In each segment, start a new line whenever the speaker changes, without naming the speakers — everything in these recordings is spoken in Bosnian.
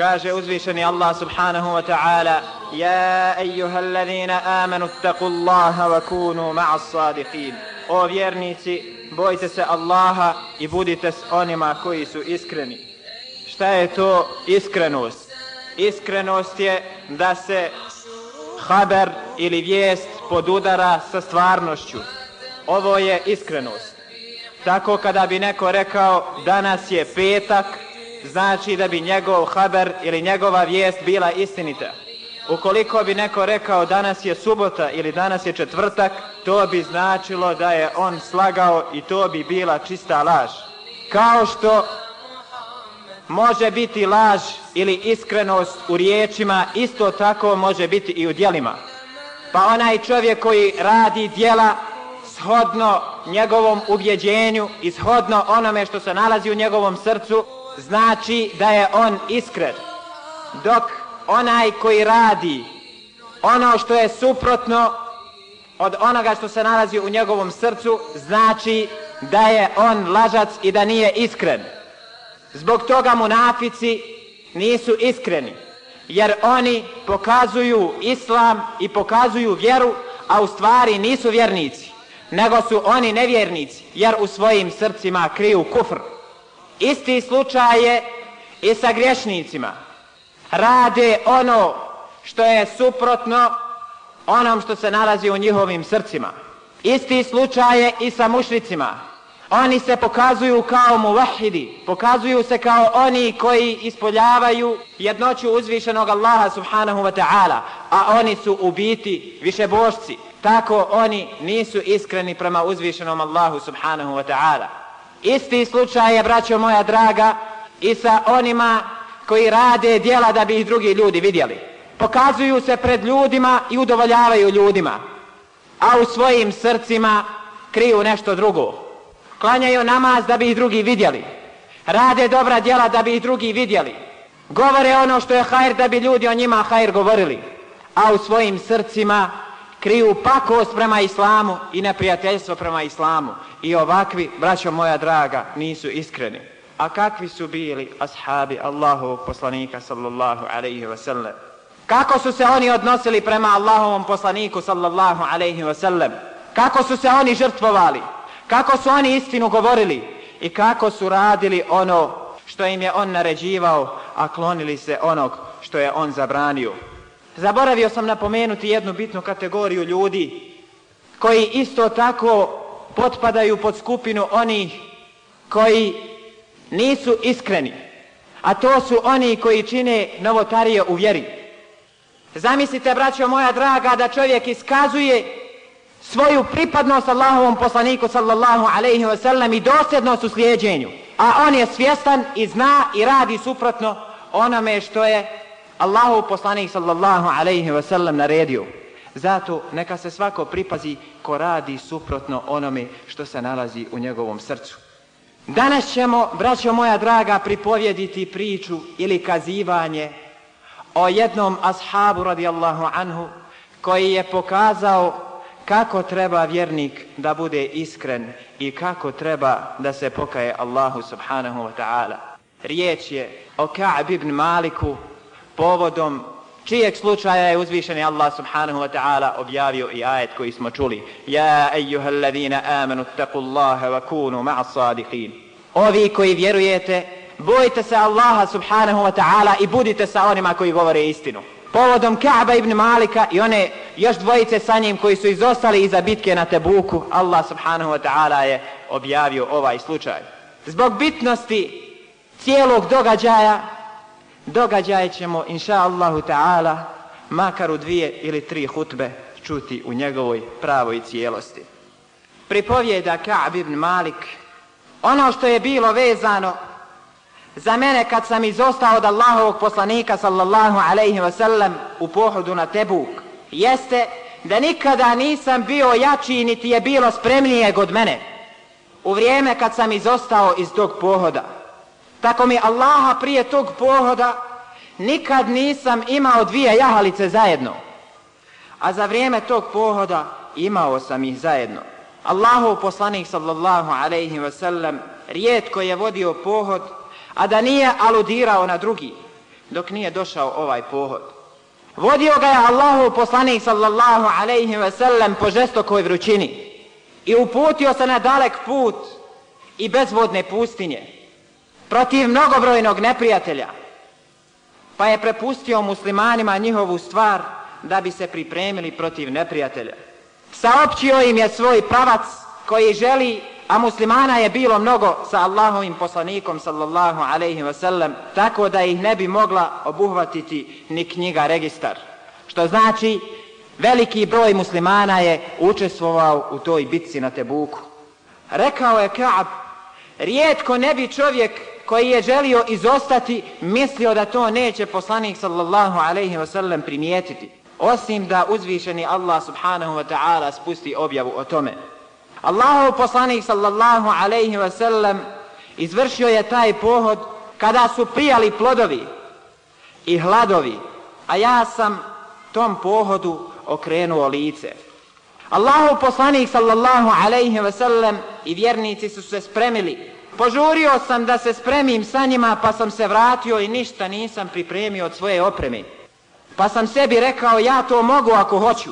Kaže uzvišeni Allah subhanahu wa ta'ala Ja ejuha allazina amanu taku Allaha wa kunu ma'a sadiqin O vjernici, bojte se Allaha i budite s onima koji su iskreni. Šta je to iskrenost? Iskrenost je da se haber ili vijest podudara sa stvarnošću. Ovo je iskrenost. Tako kada bi neko rekao danas je petak, znači da bi njegov haber ili njegova vijest bila istinita. Ukoliko bi neko rekao danas je subota ili danas je četvrtak, to bi značilo da je on slagao i to bi bila čista laž. Kao što može biti laž ili iskrenost u riječima, isto tako može biti i u dijelima. Pa onaj čovjek koji radi dijela shodno njegovom ubjeđenju i shodno onome što se nalazi u njegovom srcu, znači da je on iskren. Dok onaj koji radi ono što je suprotno od onoga što se nalazi u njegovom srcu, znači da je on lažac i da nije iskren. Zbog toga munafici nisu iskreni, jer oni pokazuju islam i pokazuju vjeru, a u stvari nisu vjernici, nego su oni nevjernici, jer u svojim srcima kriju kufr. Isti slučaj je i sa grešnicima. Rade ono što je suprotno onom što se nalazi u njihovim srcima. Isti slučaj je i sa mušricima. Oni se pokazuju kao muvahidi, pokazuju se kao oni koji ispoljavaju jednoću uzvišenog Allaha subhanahu wa ta'ala, a oni su u biti više božci. Tako oni nisu iskreni prema uzvišenom Allahu subhanahu wa ta'ala. Isti slučaj je, braćo moja draga, i sa onima koji rade dijela da bi ih drugi ljudi vidjeli. Pokazuju se pred ljudima i udovoljavaju ljudima, a u svojim srcima kriju nešto drugo. Klanjaju namaz da bi ih drugi vidjeli, rade dobra djela da bi ih drugi vidjeli, govore ono što je hajr da bi ljudi o njima hajr govorili, a u svojim srcima kriju pakost prema islamu i neprijateljstvo prema islamu. I ovakvi, braćo moja draga, nisu iskreni. A kakvi su bili ashabi Allahovog poslanika sallallahu alaihi wa sallam? Kako su se oni odnosili prema Allahovom poslaniku sallallahu alaihi wa sallam? Kako su se oni žrtvovali? kako su oni istinu govorili i kako su radili ono što im je on naređivao, a klonili se onog što je on zabranio. Zaboravio sam napomenuti jednu bitnu kategoriju ljudi koji isto tako potpadaju pod skupinu onih koji nisu iskreni, a to su oni koji čine novotarije u vjeri. Zamislite, braćo moja draga, da čovjek iskazuje svoju pripadnost Allahovom poslaniku sallallahu alaihi wa sallam i dosljednost u slijedjenju. A on je svjestan i zna i radi suprotno onome što je Allahov poslanik sallallahu alaihi ve sellem naredio. Zato neka se svako pripazi ko radi suprotno onome što se nalazi u njegovom srcu. Danas ćemo, braćo moja draga, pripovjediti priču ili kazivanje o jednom ashabu radijallahu anhu koji je pokazao kako treba vjernik da bude iskren i kako treba da se pokaje Allahu subhanahu wa ta'ala. Riječ je o Ka'b ibn Maliku povodom čijeg slučaja je uzvišeni Allah subhanahu wa ta'ala objavio i ajet koji smo čuli. Ja ejuhal ladhina amanu taku Allahe wa kunu ma'a sadiqin. Ovi koji vjerujete, bojite se Allaha subhanahu wa ta'ala i budite sa onima koji govore istinu povodom Ka'ba ibn Malika i one još dvojice sa njim koji su izostali iza bitke na Tebuku, Allah subhanahu wa ta'ala je objavio ovaj slučaj. Zbog bitnosti cijelog događaja, događaje ćemo, inša Allahu ta'ala, makar u dvije ili tri hutbe čuti u njegovoj pravoj cijelosti. Pripovjeda Ka'b ibn Malik, ono što je bilo vezano za mene kad sam izostao od Allahovog poslanika sallallahu alaihi wasallam u pohodu na Tebuk, jeste da nikada nisam bio jači niti je bilo spremnije god mene u vrijeme kad sam izostao iz tog pohoda. Tako mi Allaha prije tog pohoda nikad nisam imao dvije jahalice zajedno. A za vrijeme tog pohoda imao sam ih zajedno. Allahov poslanik sallallahu alaihi wa sallam rijetko je vodio pohod a da nije aludirao na drugi. dok nije došao ovaj pohod. Vodio ga je Allahu poslanik sallallahu alaihi ve sellem po žestokoj vrućini i uputio se na dalek put i bezvodne pustinje protiv mnogobrojnog neprijatelja pa je prepustio muslimanima njihovu stvar da bi se pripremili protiv neprijatelja. Saopćio im je svoj pravac koji želi, a muslimana je bilo mnogo sa Allahovim poslanikom sallallahu alaihi wasallam, tako da ih ne bi mogla obuhvatiti ni knjiga registar. Što znači, veliki broj muslimana je učestvovao u toj bitci na Tebuku. Rekao je Kaab, rijetko ne bi čovjek koji je želio izostati, mislio da to neće poslanik sallallahu alaihi wa sallam primijetiti. Osim da uzvišeni Allah subhanahu wa ta'ala spusti objavu o tome. Allahu poslanik sallallahu alaihi wa sallam izvršio je taj pohod kada su prijali plodovi i hladovi, a ja sam tom pohodu okrenuo lice. Allahu poslanik sallallahu alaihi wa sallam i vjernici su se spremili Požurio sam da se spremim sa njima, pa sam se vratio i ništa nisam pripremio od svoje opreme. Pa sam sebi rekao, ja to mogu ako hoću.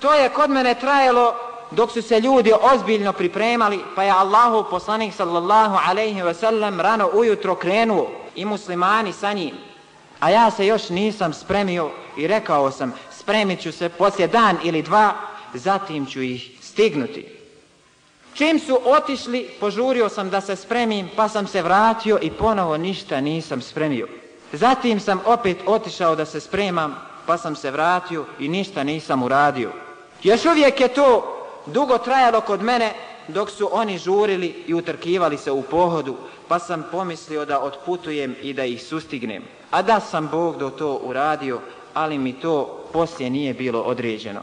To je kod mene trajalo dok su se ljudi ozbiljno pripremali, pa je Allahu poslanik sallallahu alaihi ve sellem rano ujutro krenuo i muslimani sa njim. A ja se još nisam spremio i rekao sam, spremit ću se poslije dan ili dva, zatim ću ih stignuti. Čim su otišli, požurio sam da se spremim, pa sam se vratio i ponovo ništa nisam spremio. Zatim sam opet otišao da se spremam, pa sam se vratio i ništa nisam uradio. Još uvijek je to dugo trajalo kod mene, dok su oni žurili i utrkivali se u pohodu, pa sam pomislio da otputujem i da ih sustignem. A da sam Bog do to uradio, ali mi to poslije nije bilo određeno.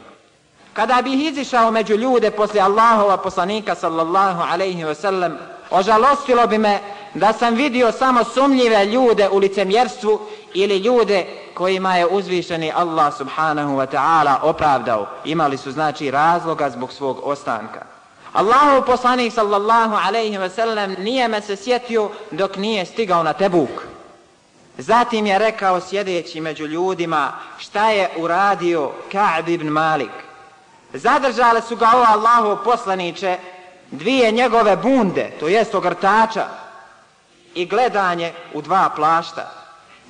Kada bih izišao među ljude poslije Allahova poslanika sallallahu alaihi wa sallam, ožalostilo bi me da sam vidio samo sumljive ljude u licemjerstvu ili ljude kojima je uzvišeni Allah subhanahu wa ta'ala opravdao. Imali su znači razloga zbog svog ostanka. Allahu poslanik sallallahu alaihi wa sallam nije me se sjetio dok nije stigao na Tebuk. Zatim je rekao sjedeći među ljudima šta je uradio Ka'b ibn Malik. Zadržale su ga o Allahov poslaniće dvije njegove bunde, to jest ogrtača, i gledanje u dva plašta.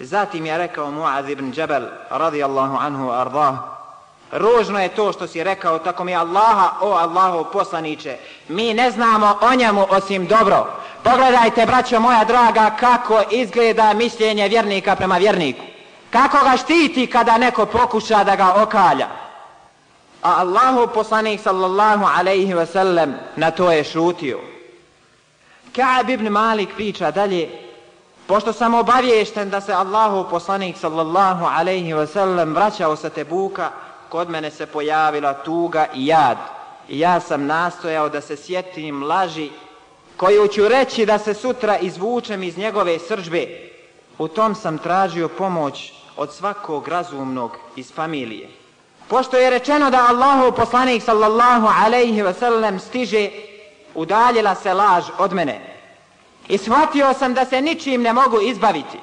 Zatim je rekao Muaz ibn Džebel, radijallahu anhu ardah, ružno je to što si rekao, tako mi Allaha, o Allahov poslaniće, mi ne znamo o njemu osim dobro. Pogledajte, braćo moja draga, kako izgleda mišljenje vjernika prema vjerniku. Kako ga štiti kada neko pokuša da ga okalja. A Allahu poslanik sallallahu alaihi ve sellem na to je šutio. Ka'ab ibn Malik priča dalje, pošto sam obavješten da se Allahu poslanik sallallahu alaihi ve sellem vraćao sa Tebuka, kod mene se pojavila tuga i jad. I ja sam nastojao da se sjetim laži koju ću reći da se sutra izvučem iz njegove sržbe. U tom sam tražio pomoć od svakog razumnog iz familije. Pošto je rečeno da Allahu poslanik sallallahu alaihi ve sellem stiže, udaljila se laž od mene. I shvatio sam da se ničim ne mogu izbaviti.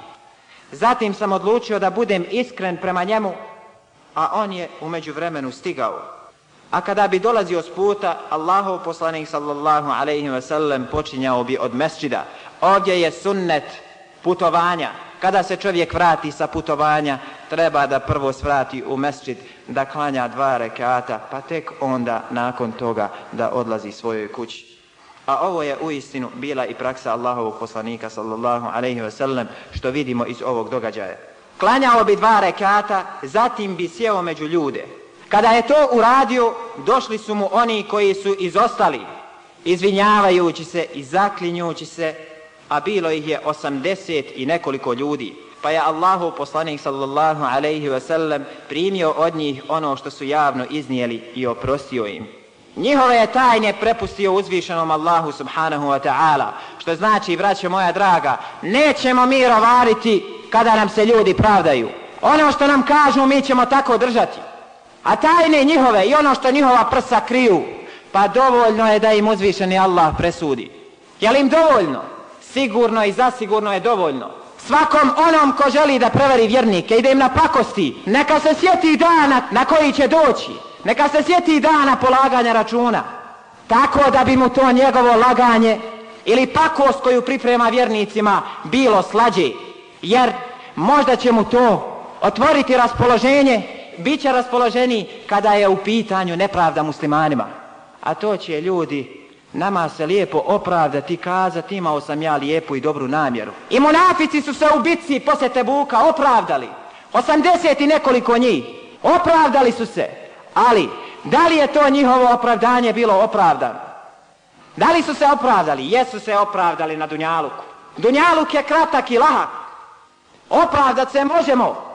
Zatim sam odlučio da budem iskren prema njemu, a on je umeđu vremenu stigao. A kada bi dolazio s puta, Allahu poslanik sallallahu alaihi ve sellem počinjao bi od mesčida. Ovdje je sunnet putovanja. Kada se čovjek vrati sa putovanja, treba da prvo svrati u mesčid, da klanja dva rekata, pa tek onda nakon toga da odlazi svojoj kući. A ovo je u istinu bila i praksa Allahovog poslanika sallallahu alaihi ve sellem, što vidimo iz ovog događaja. Klanjao bi dva rekata, zatim bi sjeo među ljude. Kada je to uradio, došli su mu oni koji su izostali, izvinjavajući se i zaklinjući se a bilo ih je 80 i nekoliko ljudi. Pa je Allahu poslanik sallallahu alaihi ve sellem primio od njih ono što su javno iznijeli i oprostio im. Njihove je tajne prepustio uzvišenom Allahu subhanahu wa ta'ala. Što znači, braćo moja draga, nećemo mi rovariti kada nam se ljudi pravdaju. Ono što nam kažu mi ćemo tako držati. A tajne njihove i ono što njihova prsa kriju, pa dovoljno je da im uzvišeni Allah presudi. Je li im dovoljno? Sigurno i zasigurno je dovoljno. svakom onom ko želi da prevari vjernike i da im napakosti, neka se sjeti dana na koji će doći, neka se sjeti dana polaganja računa, tako da bi mu to njegovo laganje ili pakost koju priprema vjernicima bilo slađe, jer možda će mu to otvoriti raspoloženje, bit će raspoloženi kada je u pitanju nepravda muslimanima. A to će ljudi nama se lijepo opravdati, kazati imao sam ja lijepu i dobru namjeru. I monafici su se u bitci posle Tebuka opravdali. 80 i nekoliko njih. Opravdali su se. Ali, da li je to njihovo opravdanje bilo opravdano? Da li su se opravdali? Jesu se opravdali na Dunjaluku. Dunjaluk je kratak i lahak. Opravdat se možemo.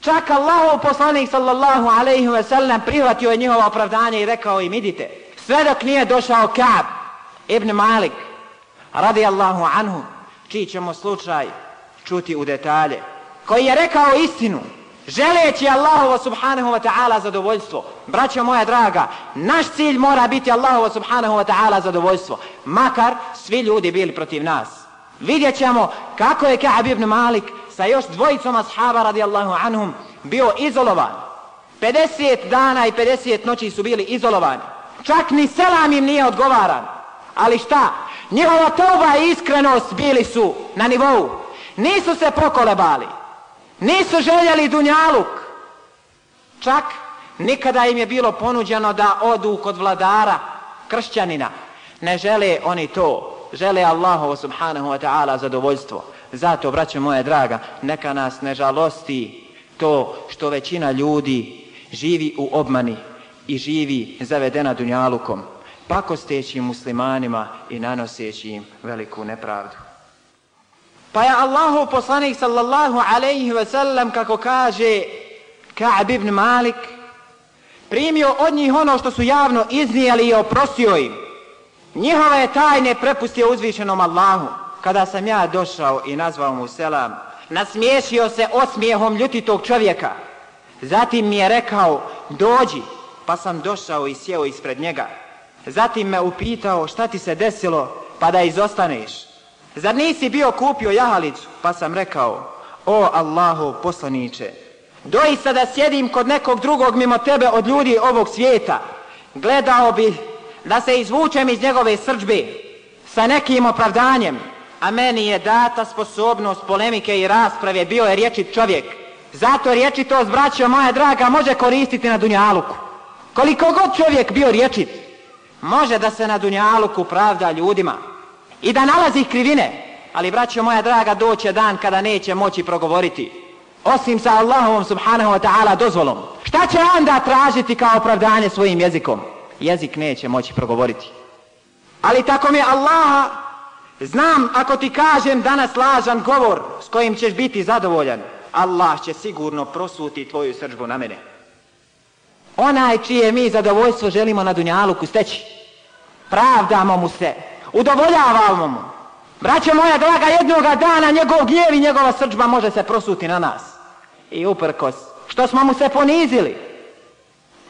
Čak Allahov poslanik sallallahu alaihi ve sellem prihvatio je njihovo opravdanje i rekao im idite. Sve dok nije došao Kaab ibn Malik radijallahu anhu čiji ćemo slučaj čuti u detalje koji je rekao istinu želeći Allahovo subhanahu wa ta'ala zadovoljstvo. Braćo moja draga, naš cilj mora biti Allahovo subhanahu wa ta'ala zadovoljstvo. Makar svi ljudi bili protiv nas. Vidjet ćemo kako je Ka'ab ibn Malik sa još dvojicom ashaba radijallahu anhum bio izolovan. 50 dana i 50 noći su bili izolovani. Čak ni selam im nije odgovaran. Ali šta? Njihova toba i iskrenost bili su na nivou. Nisu se pokolebali. Nisu željeli dunjaluk. Čak nikada im je bilo ponuđeno da odu kod vladara kršćanina. Ne žele oni to. Žele Allahovo subhanahu wa ta'ala zadovoljstvo. Zato, braćo moje draga, neka nas ne žalosti to što većina ljudi živi u obmani i živi zavedena dunjalukom, pakosteći muslimanima i nanoseći im veliku nepravdu. Pa je Allahu poslanik sallallahu alaihi ve sellem, kako kaže Ka'b ibn Malik, primio od njih ono što su javno iznijeli i oprostio im. Njihove tajne prepustio uzvišenom Allahu. Kada sam ja došao i nazvao mu selam, nasmiješio se osmijehom ljutitog čovjeka. Zatim mi je rekao, dođi, pa sam došao i sjeo ispred njega. Zatim me upitao šta ti se desilo pa da izostaneš. Zar nisi bio kupio jahalicu? Pa sam rekao, o Allahu poslaniće, doista da sjedim kod nekog drugog mimo tebe od ljudi ovog svijeta, gledao bi da se izvučem iz njegove srđbe sa nekim opravdanjem, a meni je data sposobnost polemike i rasprave, bio je riječit čovjek. Zato riječitost, braćo moja draga, može koristiti na dunjaluku. Koliko god čovjek bio riječiv, može da se na dunjaluku pravda ljudima i da nalazi krivine, ali braćo moja draga, doće dan kada neće moći progovoriti, osim sa Allahom subhanahu wa ta'ala dozvolom. Šta će onda tražiti kao opravdanje svojim jezikom? Jezik neće moći progovoriti. Ali tako mi Allaha, znam ako ti kažem danas lažan govor s kojim ćeš biti zadovoljan, Allah će sigurno prosuti tvoju srđbu na mene onaj čije mi zadovoljstvo želimo na dunjaluku steći. Pravdamo mu se, udovoljavamo mu. Braćo moja draga, jednoga dana njegov gnjev i njegova srđba može se prosuti na nas. I uprkos, što smo mu se ponizili,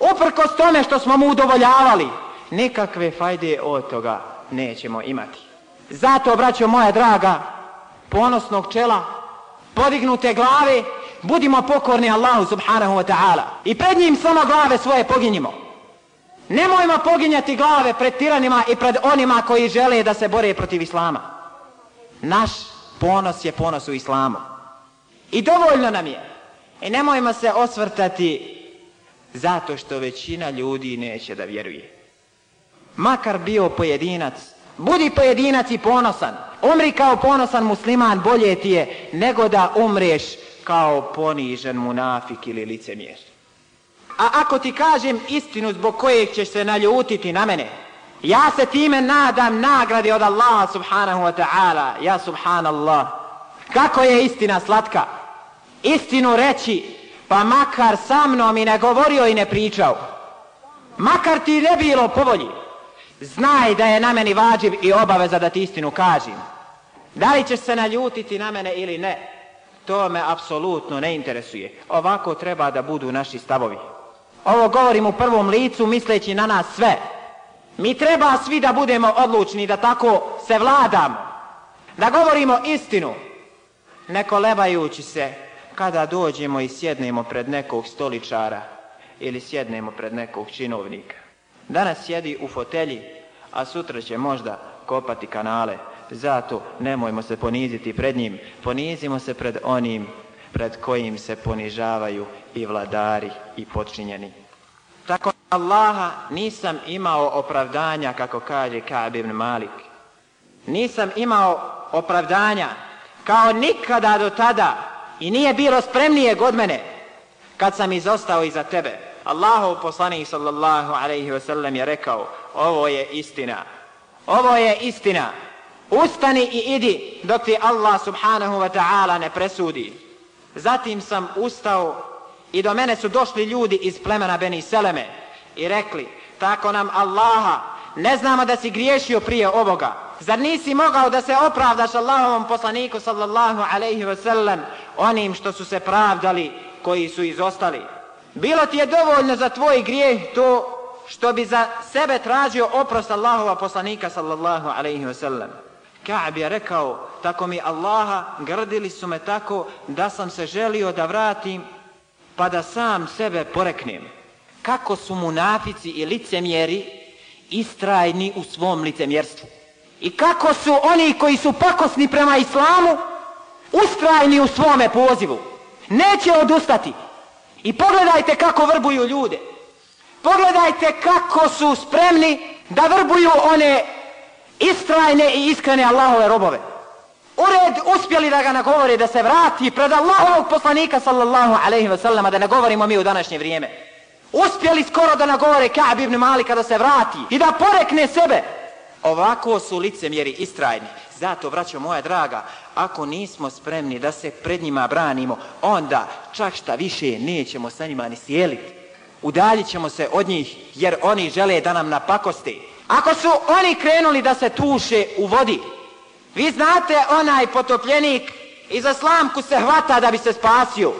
uprkos tome što smo mu udovoljavali, nikakve fajde od toga nećemo imati. Zato, braćo moja draga, ponosnog čela, podignute glave, budimo pokorni Allahu subhanahu wa ta'ala i pred njim samo glave svoje poginjimo. Nemojmo poginjati glave pred tiranima i pred onima koji žele da se bore protiv Islama. Naš ponos je ponos u Islamu. I dovoljno nam je. I nemojmo se osvrtati zato što većina ljudi neće da vjeruje. Makar bio pojedinac, budi pojedinac i ponosan. Umri kao ponosan musliman, bolje ti je nego da umreš kao ponižen munafik ili licemjer. A ako ti kažem istinu zbog kojeg ćeš se naljutiti na mene, ja se time nadam nagradi od Allaha subhanahu wa ta'ala, ja subhanallah. Kako je istina slatka? Istinu reći, pa makar sa mnom i ne govorio i ne pričao. Makar ti ne bilo povolji, znaj da je na meni vađiv i obaveza da ti istinu kažem. Da li ćeš se naljutiti na mene ili ne? To me apsolutno ne interesuje. Ovako treba da budu naši stavovi. Ovo govorim u prvom licu misleći na nas sve. Mi treba svi da budemo odlučni da tako se vladamo. Da govorimo istinu. ne kolebajući se kada dođemo i sjednemo pred nekog stoličara ili sjednemo pred nekog činovnika. Danas sjedi u fotelji, a sutra će možda kopati kanale. Zato nemojmo se poniziti pred njim, ponizimo se pred onim pred kojim se ponižavaju i vladari i počinjeni. Tako Allaha nisam imao opravdanja, kako kaže Ka'b ibn Malik. Nisam imao opravdanja kao nikada do tada i nije bilo spremnije od mene kad sam izostao iza tebe. Allahu poslanik sallallahu alaihi wasallam je rekao ovo je istina. Ovo je istina. Ustani i idi dok ti Allah subhanahu wa ta'ala ne presudi. Zatim sam ustao i do mene su došli ljudi iz plemena Beni Seleme i rekli, tako nam Allaha, ne znamo da si griješio prije ovoga. Zar nisi mogao da se opravdaš Allahovom poslaniku sallallahu alaihi wa sallam onim što su se pravdali koji su izostali? Bilo ti je dovoljno za tvoj grijeh to što bi za sebe tražio oprost Allahova poslanika sallallahu alaihi wa sallam. Kaab je rekao, tako mi Allaha, grdili su me tako da sam se želio da vratim pa da sam sebe poreknem. Kako su munafici i licemjeri istrajni u svom licemjerstvu. I kako su oni koji su pakosni prema islamu ustrajni u svome pozivu. Neće odustati. I pogledajte kako vrbuju ljude. Pogledajte kako su spremni da vrbuju one istrajne i iskrene Allahove robove. Ured uspjeli da ga nagovore da se vrati pred Allahovog poslanika sallallahu alaihi wa sellem, da ne govorimo mi u današnje vrijeme. Uspjeli skoro da nagovore Ka'b ibn Malika da se vrati i da porekne sebe. Ovako su lice mjeri istrajni. Zato, vraćo moja draga, ako nismo spremni da se pred njima branimo, onda čak šta više nećemo sa njima ni sjeliti. Udaljit ćemo se od njih jer oni žele da nam napakosti. Ako su oni krenuli da se tuše u vodi, vi znate onaj potopljenik i za slamku se hvata da bi se spasio.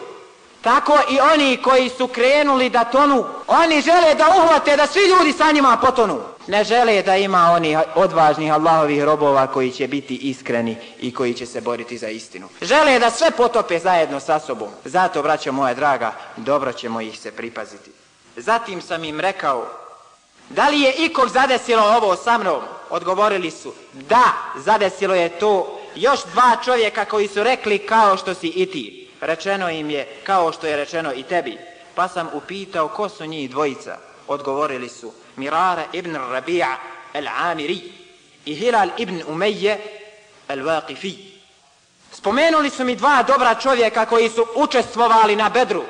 Tako i oni koji su krenuli da tonu, oni žele da uhvate da svi ljudi sa njima potonu. Ne žele da ima oni odvažnih Allahovih robova koji će biti iskreni i koji će se boriti za istinu. Žele da sve potope zajedno sa sobom. Zato, braćo moja draga, dobro ćemo ih se pripaziti. Zatim sam im rekao, da li je ikog zadesilo ovo sa mnom? Odgovorili su, da, zadesilo je to još dva čovjeka koji su rekli kao što si i ti. Rečeno im je kao što je rečeno i tebi. Pa sam upitao ko su njih dvojica. Odgovorili su Mirara ibn Rabi'a al-Amiri i Hilal ibn Umeje al-Waqifi. Spomenuli su mi dva dobra čovjeka koji su učestvovali na bedru.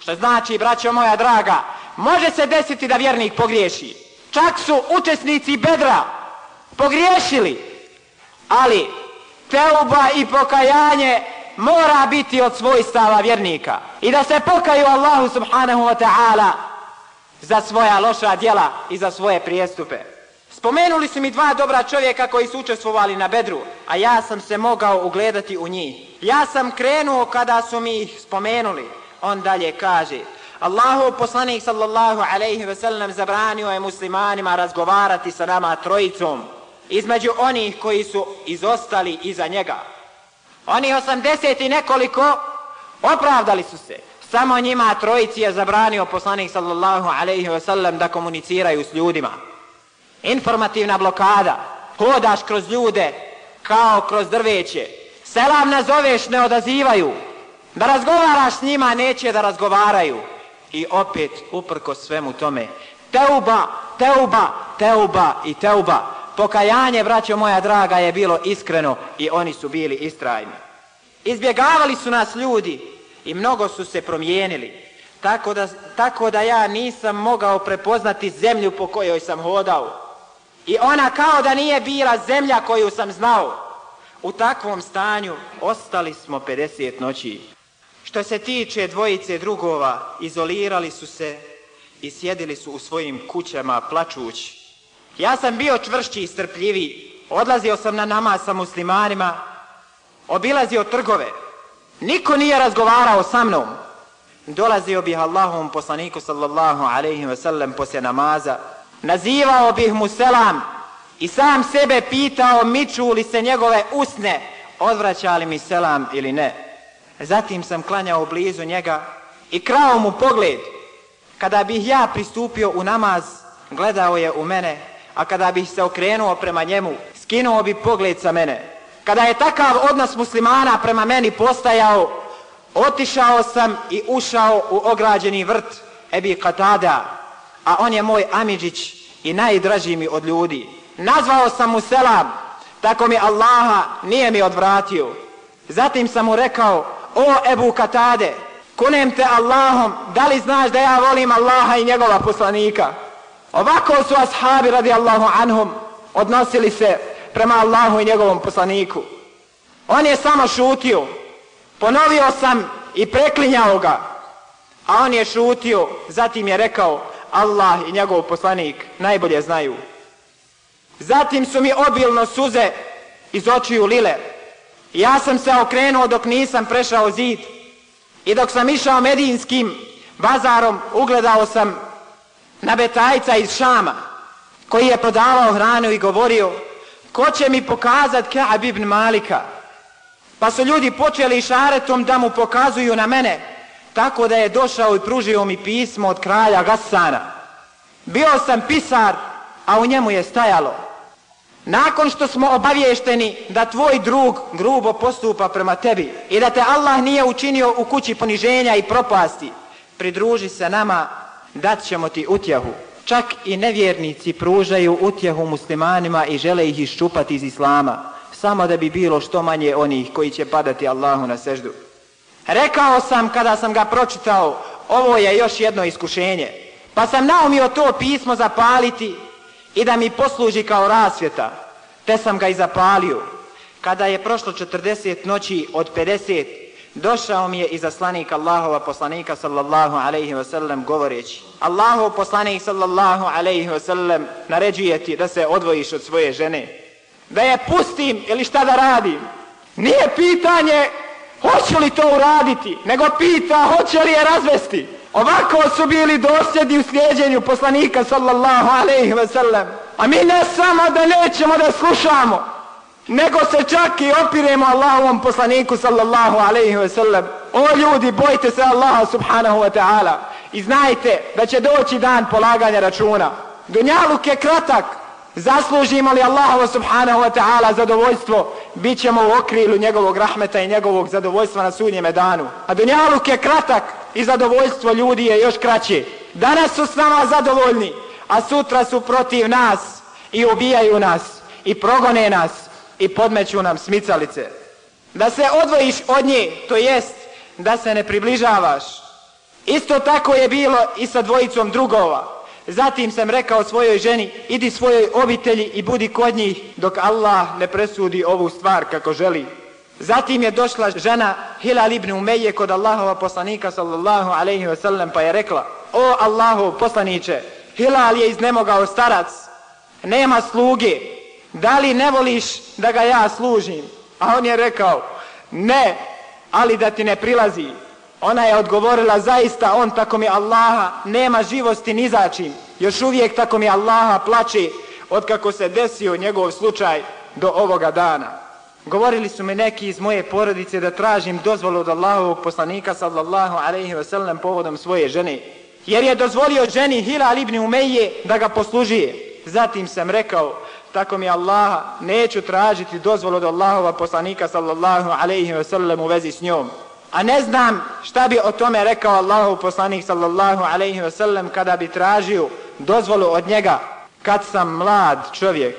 Što znači, braćo moja draga, može se desiti da vjernik pogriješi. Čak su učesnici bedra pogriješili. Ali teuba i pokajanje mora biti od svojstava vjernika. I da se pokaju Allahu subhanahu wa ta'ala za svoja loša djela i za svoje prijestupe. Spomenuli su mi dva dobra čovjeka koji su učestvovali na bedru, a ja sam se mogao ugledati u njih. Ja sam krenuo kada su mi ih spomenuli. On dalje kaže, Allahu poslanik sallallahu alaihi ve sellem zabranio je muslimanima razgovarati sa nama trojicom između onih koji su izostali iza njega. Oni osamdeset i nekoliko opravdali su se. Samo njima trojici je zabranio poslanik sallallahu alaihi ve sellem da komuniciraju s ljudima. Informativna blokada. Hodaš kroz ljude kao kroz drveće. Selam nazoveš, ne odazivaju. Da razgovaraš s njima, neće da razgovaraju. I opet, uprko svemu tome, teuba, teuba, teuba i teuba. Pokajanje, braćo moja draga, je bilo iskreno i oni su bili istrajni. Izbjegavali su nas ljudi i mnogo su se promijenili. Tako da, tako da ja nisam mogao prepoznati zemlju po kojoj sam hodao. I ona kao da nije bila zemlja koju sam znao. U takvom stanju ostali smo 50 noći. Što se tiče dvojice drugova, izolirali su se i sjedili su u svojim kućama plačući. Ja sam bio čvršći i strpljivi. Odlazio sam na nama sa muslimanima, obilazio trgove. Niko nije razgovarao sa mnom. Dolazio bih Allahom poslaniku sallallahu alaihi ve sellem poslije namaza. Nazivao bih mu selam i sam sebe pitao miču li se njegove usne, odvraća li mi selam ili ne. Zatim sam klanjao blizu njega i krao mu pogled. Kada bih ja pristupio u namaz, gledao je u mene, a kada bih se okrenuo prema njemu, skinuo bi pogled sa mene. Kada je takav odnos muslimana prema meni postajao, otišao sam i ušao u ograđeni vrt Ebi Katada, a on je moj Amidžić i najdraži mi od ljudi. Nazvao sam mu selam, tako mi Allaha nije mi odvratio. Zatim sam mu rekao, o Ebu Katade, kunem te Allahom, da li znaš da ja volim Allaha i njegova poslanika? Ovako su ashabi radijallahu anhum odnosili se prema Allahu i njegovom poslaniku. On je samo šutio. Ponovio sam i preklinjao ga. A on je šutio, zatim je rekao Allah i njegov poslanik najbolje znaju. Zatim su mi obilno suze iz očiju lile. Ja sam se okrenuo dok nisam prešao zid. I dok sam išao medijinskim bazarom, ugledao sam na betajca iz Šama, koji je prodavao hranu i govorio, ko će mi pokazat Ka'ab ibn Malika? Pa su ljudi počeli šaretom da mu pokazuju na mene, tako da je došao i pružio mi pismo od kralja Gassana. Bio sam pisar, a u njemu je stajalo. Nakon što smo obavješteni da tvoj drug grubo postupa prema tebi i da te Allah nije učinio u kući poniženja i propasti, pridruži se nama, dat ćemo ti utjehu. Čak i nevjernici pružaju utjehu muslimanima i žele ih iščupati iz islama, samo da bi bilo što manje onih koji će padati Allahu na seždu. Rekao sam kada sam ga pročitao, ovo je još jedno iskušenje, pa sam naumio to pismo zapaliti i da mi posluži kao rasvjeta, te sam ga i zapalio. Kada je prošlo 40 noći od 50, došao mi je i zaslanik Allahova poslanika sallallahu alaihi wa sallam govoreći Allahov poslanik sallallahu alaihi wa sallam naređuje ti da se odvojiš od svoje žene. Da je pustim ili šta da radim? Nije pitanje hoću li to uraditi nego pita hoće li je razvesti ovako su bili dosljedni u slijedjenju poslanika sallallahu alaihi ve sellem. a mi ne samo da nećemo da slušamo nego se čak i opiremo Allahovom poslaniku sallallahu alaihi ve sellem. O ljudi, bojte se Allaha subhanahu wa ta'ala i znajte da će doći dan polaganja računa. Dunjaluk je kratak, zaslužimo li Allahovo subhanahu wa ta'ala zadovoljstvo, bit ćemo u okrilu njegovog rahmeta i njegovog zadovoljstva na sudnjeme danu. A Dunjaluk je kratak i zadovoljstvo ljudi je još kraće. Danas su s nama zadovoljni, a sutra su protiv nas i ubijaju nas i progone nas i podmeću nam smicalice. Da se odvojiš od nje, to jest da se ne približavaš. Isto tako je bilo i sa dvojicom drugova. Zatim sam rekao svojoj ženi, idi svojoj obitelji i budi kod njih dok Allah ne presudi ovu stvar kako želi. Zatim je došla žena Hilal ibn Umeje kod Allahova poslanika sallallahu alaihi wa sallam pa je rekla, o Allahov poslaniće, Hilal je iznemogao starac, nema sluge, da li ne voliš da ga ja služim? A on je rekao, ne, ali da ti ne prilazi. Ona je odgovorila, zaista on tako mi Allaha nema živosti ni začin. Još uvijek tako mi Allaha plaće od kako se desio njegov slučaj do ovoga dana. Govorili su mi neki iz moje porodice da tražim dozvolu od Allahovog poslanika sallallahu alaihi ve sellem povodom svoje žene. Jer je dozvolio ženi Hilal ibn Umeje da ga poslužije. Zatim sam rekao, tako mi Allaha, neću tražiti dozvolu od Allahova poslanika sallallahu alaihi ve sellem u vezi s njom. A ne znam šta bi o tome rekao Allahov poslanik sallallahu alaihi ve sellem kada bi tražio dozvolu od njega kad sam mlad čovjek.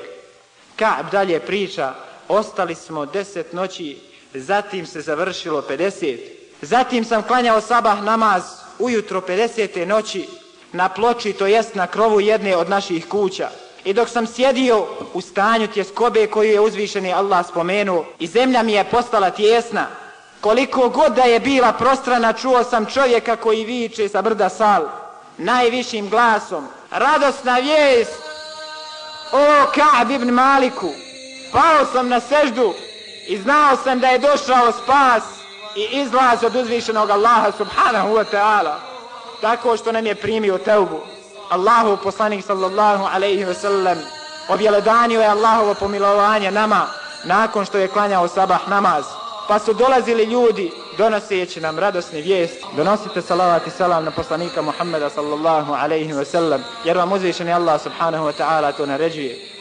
Ka'b dalje priča, ostali smo deset noći, zatim se završilo 50. Zatim sam klanjao sabah namaz ujutro 50. noći na ploči, to jest na krovu jedne od naših kuća. I dok sam sjedio u stanju tjeskobe koju je uzvišeni Allah spomenuo i zemlja mi je postala tjesna, koliko god da je bila prostrana, čuo sam čovjeka koji viče sa brda sal, najvišim glasom. Radosna vijest, o Ka'b ibn Maliku, pao sam na seždu i znao sam da je došao spas i izlaz od uzvišenog Allaha subhanahu wa ta'ala, tako što nam je primio teubu. Allahu poslanik sallallahu alaihi wa sallam objeledanio je Allahovo pomilovanje nama nakon što je klanjao sabah namaz. Pa su dolazili ljudi donoseći nam radosni vijest. Donosite salavat i salam na poslanika Muhammeda sallallahu alaihi wa sallam, jer vam uzvišeni Allah subhanahu wa ta'ala to naređuje.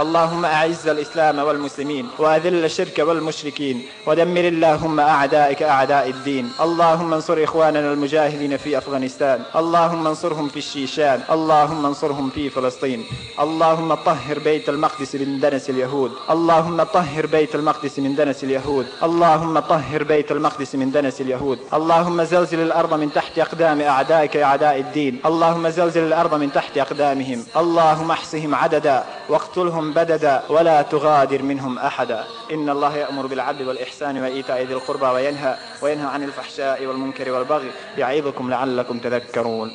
اللهم أعز الإسلام والمسلمين وأذل الشرك والمشركين ودمر اللهم أعدائك أعداء الدين. اللهم انصر إخواننا المجاهدين في أفغانستان. اللهم انصرهم في الشيشان. اللهم انصرهم في فلسطين. اللهم طهر بيت المقدس من دنس اليهود. اللهم طهر بيت المقدس من دنس اليهود. اللهم طهر بيت المقدس من دنس اليهود. اللهم زلزل الأرض من تحت أقدام أعدائك أعداء الدين. اللهم زلزل الأرض من تحت أقدامهم. اللهم احصهم عددا واقتلهم بددا ولا تغادر منهم أحدا. إن الله يأمر بالعدل والإحسان وإيتاء ذي القربى وينهى وينهى عن الفحشاء والمنكر والبغي يعظكم لعلكم تذكرون.